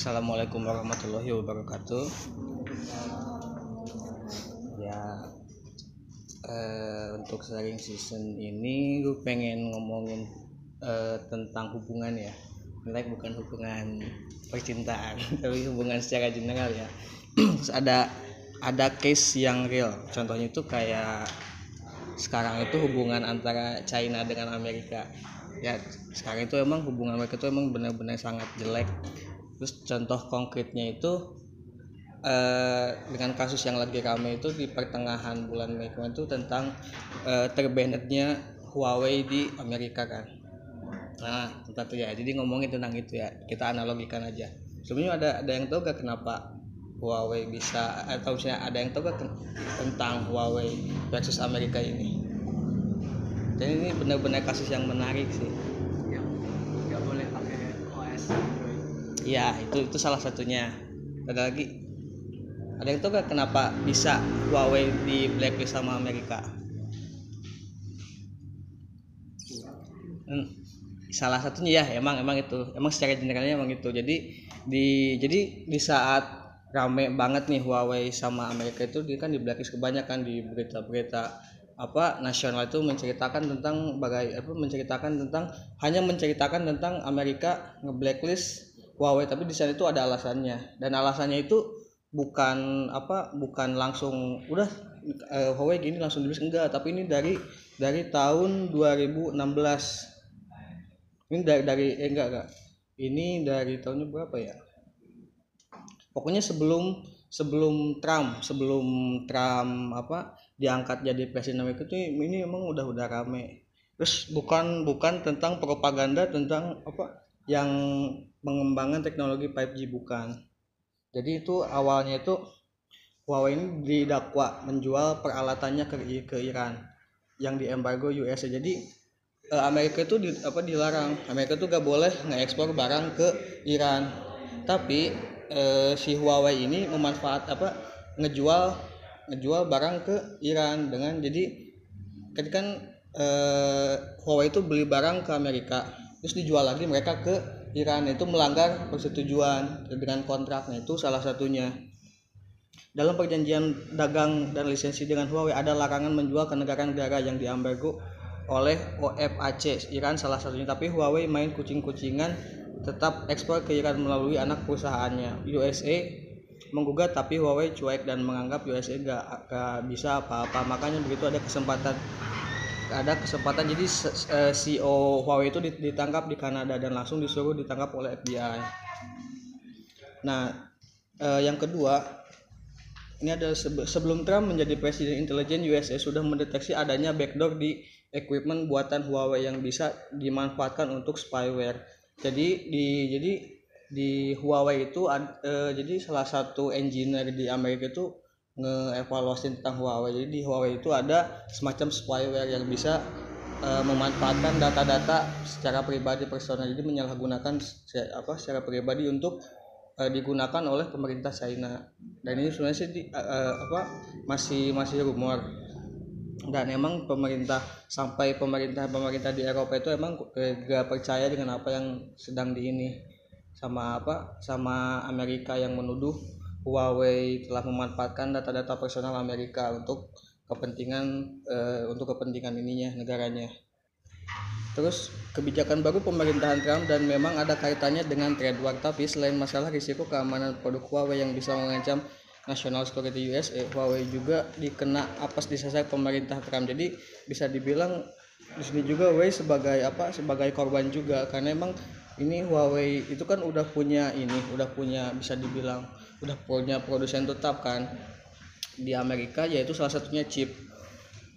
Assalamualaikum warahmatullahi wabarakatuh. Ya, eh, untuk sharing season ini gue pengen ngomongin eh, tentang hubungan ya. Like bukan hubungan percintaan, tapi hubungan secara general ya. Terus ada ada case yang real. Contohnya itu kayak sekarang itu hubungan antara China dengan Amerika. Ya, sekarang itu emang hubungan mereka itu emang benar-benar sangat jelek terus contoh konkretnya itu eh, dengan kasus yang lagi ramai itu di pertengahan bulan Mei kemarin itu tentang eh, terbannednya Huawei di Amerika kan. Nah tentang itu ya. Jadi ngomongin tentang itu ya. Kita analogikan aja. Sebenarnya ada ada yang tahu gak kenapa Huawei bisa atau misalnya ada yang tahu gak tentang Huawei versus Amerika ini? Dan ini benar-benar kasus yang menarik sih Iya, itu itu salah satunya. Ada lagi. Ada gak kenapa bisa Huawei di blacklist sama Amerika? Hmm, salah satunya ya emang emang itu emang secara generalnya emang itu jadi di jadi di saat rame banget nih Huawei sama Amerika itu dia kan di blacklist kebanyakan di berita-berita apa nasional itu menceritakan tentang bagai apa menceritakan tentang hanya menceritakan tentang Amerika ngeblacklist Huawei tapi di sana itu ada alasannya. Dan alasannya itu bukan apa bukan langsung udah eh, Huawei gini langsung dibeli. Enggak tapi ini dari dari tahun 2016 ini dari dari eh, enggak enggak. Ini dari tahunnya berapa ya? Pokoknya sebelum sebelum Trump sebelum Trump apa diangkat jadi presiden Amerika itu ini emang udah udah rame. Terus bukan bukan tentang propaganda tentang apa yang pengembangan teknologi 5G bukan. Jadi itu awalnya itu Huawei ini didakwa menjual peralatannya ke ke Iran yang diembargo US jadi eh, Amerika itu di, apa dilarang. Amerika itu gak boleh ngekspor barang ke Iran. Tapi eh, si Huawei ini memanfaat apa ngejual ngejual barang ke Iran dengan jadi ketika eh, Huawei itu beli barang ke Amerika terus dijual lagi mereka ke Iran itu melanggar persetujuan dengan kontraknya itu salah satunya. Dalam perjanjian dagang dan lisensi dengan Huawei ada larangan menjual ke negara-negara yang diambargo oleh OFAC Iran salah satunya. Tapi Huawei main kucing-kucingan tetap ekspor ke Iran melalui anak perusahaannya. USA menggugat tapi Huawei cuek dan menganggap USA gak, gak bisa apa-apa. Makanya begitu ada kesempatan ada kesempatan jadi CEO Huawei itu ditangkap di Kanada dan langsung disuruh ditangkap oleh FBI. Nah, eh, yang kedua ini ada sebelum Trump menjadi presiden intelijen USA sudah mendeteksi adanya backdoor di equipment buatan Huawei yang bisa dimanfaatkan untuk spyware. Jadi di jadi di Huawei itu eh, jadi salah satu engineer di Amerika itu ngeevaluasi tentang Huawei. Jadi di Huawei itu ada semacam spyware yang bisa uh, memanfaatkan data-data secara pribadi personal. Jadi menyalahgunakan apa secara pribadi untuk uh, digunakan oleh pemerintah China. Dan ini sebenarnya sih di, uh, apa masih masih rumor. Dan emang pemerintah sampai pemerintah-pemerintah di Eropa itu emang gak percaya dengan apa yang sedang di ini sama apa sama Amerika yang menuduh Huawei telah memanfaatkan data-data personal Amerika untuk kepentingan uh, untuk kepentingan ininya negaranya. Terus kebijakan baru pemerintahan Trump dan memang ada kaitannya dengan trade war tapi selain masalah risiko keamanan produk Huawei yang bisa mengancam national security USA, Huawei juga dikena apes disasar pemerintah Trump. Jadi bisa dibilang di sini juga Huawei sebagai apa? sebagai korban juga karena emang ini Huawei itu kan udah punya ini, udah punya bisa dibilang udah punya produsen tetap kan di Amerika yaitu salah satunya chip.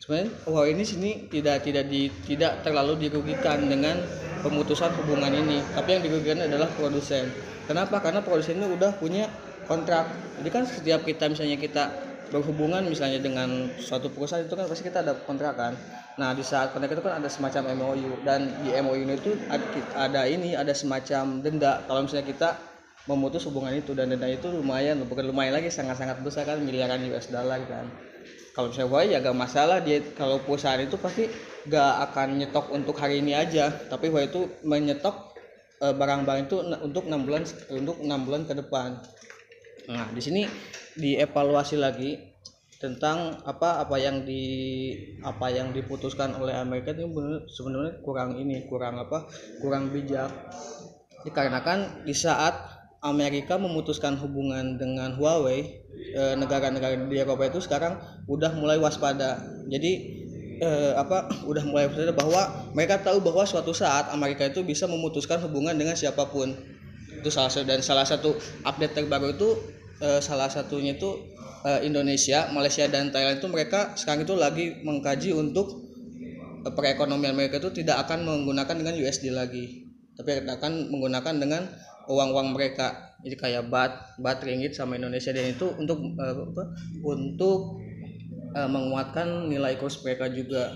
Sebenarnya Huawei ini sini tidak tidak di tidak terlalu dirugikan dengan pemutusan hubungan ini, tapi yang dirugikan adalah produsen. Kenapa? Karena produsen ini udah punya kontrak. Jadi kan setiap kita misalnya kita berhubungan misalnya dengan suatu perusahaan itu kan pasti kita ada kontrak kan. Nah di saat kontrak itu kan ada semacam MOU dan di MOU itu ada ini ada semacam denda. Kalau misalnya kita memutus hubungan itu dan denda itu lumayan bukan lumayan lagi sangat-sangat besar kan miliaran US dollar kan. Kalau misalnya Huawei ya gak masalah dia kalau perusahaan itu pasti gak akan nyetok untuk hari ini aja. Tapi Huawei itu menyetok eh, barang-barang itu untuk enam bulan untuk enam bulan ke depan. Nah di sini dievaluasi lagi tentang apa apa yang di apa yang diputuskan oleh Amerika itu sebenarnya kurang ini kurang apa kurang bijak. Dikarenakan di saat Amerika memutuskan hubungan dengan Huawei eh, negara-negara di Eropa itu sekarang udah mulai waspada. Jadi eh, apa udah mulai waspada bahwa mereka tahu bahwa suatu saat Amerika itu bisa memutuskan hubungan dengan siapa pun. Itu salah satu dan salah satu update terbaru itu eh, salah satunya itu uh, Indonesia, Malaysia dan Thailand itu mereka sekarang itu lagi mengkaji untuk uh, perekonomian mereka itu tidak akan menggunakan dengan USD lagi, tapi akan menggunakan dengan uang-uang mereka. Jadi kayak bat, bat ringgit sama Indonesia dan itu untuk uh, untuk uh, menguatkan nilai kurs mereka juga.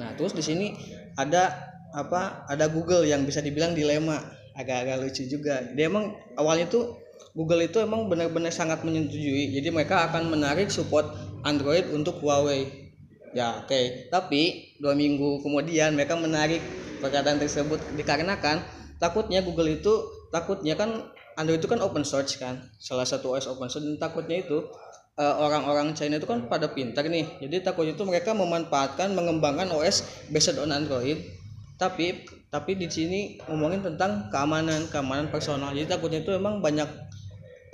Nah, terus di sini ada apa? Ada Google yang bisa dibilang dilema, agak-agak lucu juga. Dia emang awalnya tuh Google itu emang benar-benar sangat menyetujui. Jadi mereka akan menarik support Android untuk Huawei. Ya, oke. Okay. Tapi dua minggu kemudian mereka menarik perkataan tersebut dikarenakan takutnya Google itu takutnya kan Android itu kan open source kan, salah satu OS open source dan takutnya itu eh, orang-orang China itu kan pada pintar nih. Jadi takutnya itu mereka memanfaatkan mengembangkan OS based on Android. Tapi tapi di sini ngomongin tentang keamanan, keamanan personal. Jadi takutnya itu emang banyak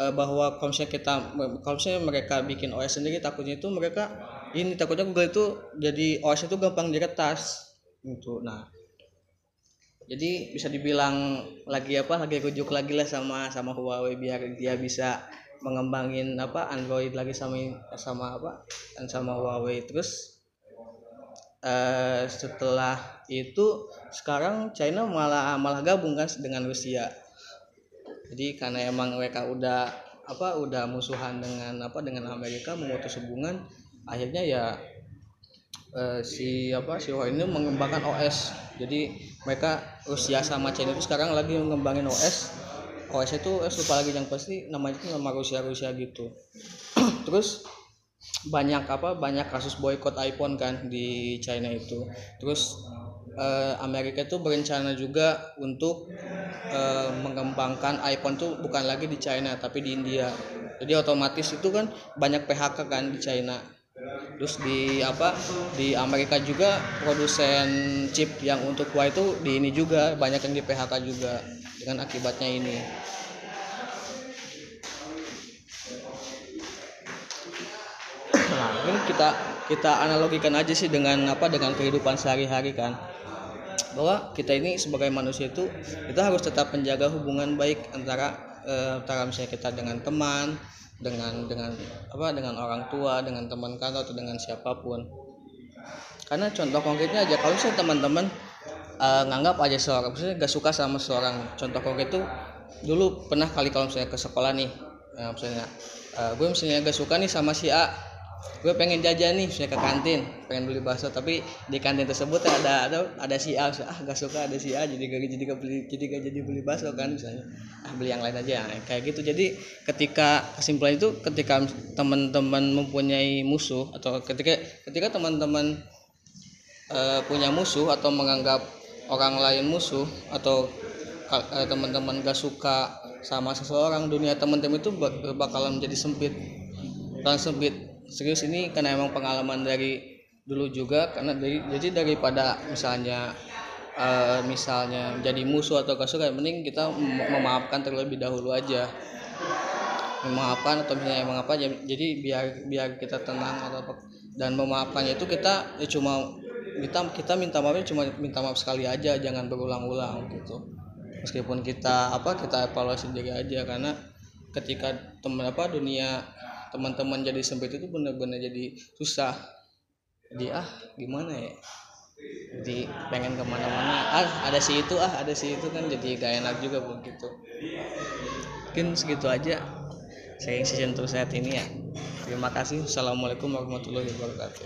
uh, bahwa misalnya kita misalnya mereka bikin OS sendiri takutnya itu mereka ini takutnya Google itu jadi OS itu gampang diretas gitu nah jadi bisa dibilang lagi apa lagi rujuk lagi lah sama sama Huawei biar dia bisa mengembangin apa Android lagi sama sama apa dan sama Huawei terus uh, setelah itu sekarang China malah malah gabung kan dengan Rusia. Jadi karena emang mereka udah apa udah musuhan dengan apa dengan Amerika memutus hubungan akhirnya ya eh, si apa si Huawei ini mengembangkan OS jadi mereka Rusia sama China itu sekarang lagi mengembangin OS OS itu eh, lupa lagi yang pasti namanya itu nama Rusia Rusia gitu. Terus banyak apa banyak kasus boykot iPhone kan di China itu terus eh, Amerika itu berencana juga untuk eh, mengembangkan iPhone tuh bukan lagi di China tapi di India. Jadi otomatis itu kan banyak PHK kan di China. Terus di apa di Amerika juga produsen chip yang untuk Huawei itu di ini juga banyak yang di PHK juga dengan akibatnya ini. Kita kita analogikan aja sih dengan apa dengan kehidupan sehari-hari kan. Bahwa kita ini sebagai manusia itu kita harus tetap menjaga hubungan baik antara eh, antara misalnya kita dengan teman dengan dengan apa dengan orang tua dengan teman kantor atau dengan siapa pun. Karena contoh konkretnya aja kalau misalnya teman-teman uh, nganggap aja seorang misalnya gak suka sama seorang contoh konkret itu dulu pernah kali kalau misalnya ke sekolah nih uh, misalnya uh, gue misalnya gak suka nih sama si A gue pengen jajan nih saya ke kantin pengen beli bakso tapi di kantin tersebut ada ada ada si A ah gak suka ada si A jadi gak jadi gak beli jadi gak jadi beli bakso kan misalnya. Ah beli yang lain aja nah, kayak gitu. Jadi ketika kesimpulan itu ketika teman-teman mempunyai musuh atau ketika ketika teman-teman uh, punya musuh atau menganggap orang lain musuh atau uh, teman-teman gak suka sama seseorang dunia teman-teman itu bakalan menjadi sempit. Dan sempit serius ini karena emang pengalaman dari dulu juga karena dari jadi daripada misalnya uh, misalnya jadi musuh atau kasur kayak mending kita memaafkan terlebih dahulu aja. Memaafkan atau misalnya emang apa jadi biar biar kita tenang atau apa dan memaafkannya itu kita ya cuma kita kita minta maafnya cuma minta maaf sekali aja jangan berulang-ulang gitu. Meskipun kita apa kita evaluasi diri aja karena ketika teman apa dunia teman-teman jadi sempit itu bener-bener jadi susah. Jadi ah gimana ya? Jadi pengen ke mana-mana. Ah ada si itu ah ada si itu kan jadi gak enak juga begitu. Mungkin segitu aja saya season untuk saat ini ya. Terima kasih. Assalamualaikum warahmatullahi wabarakatuh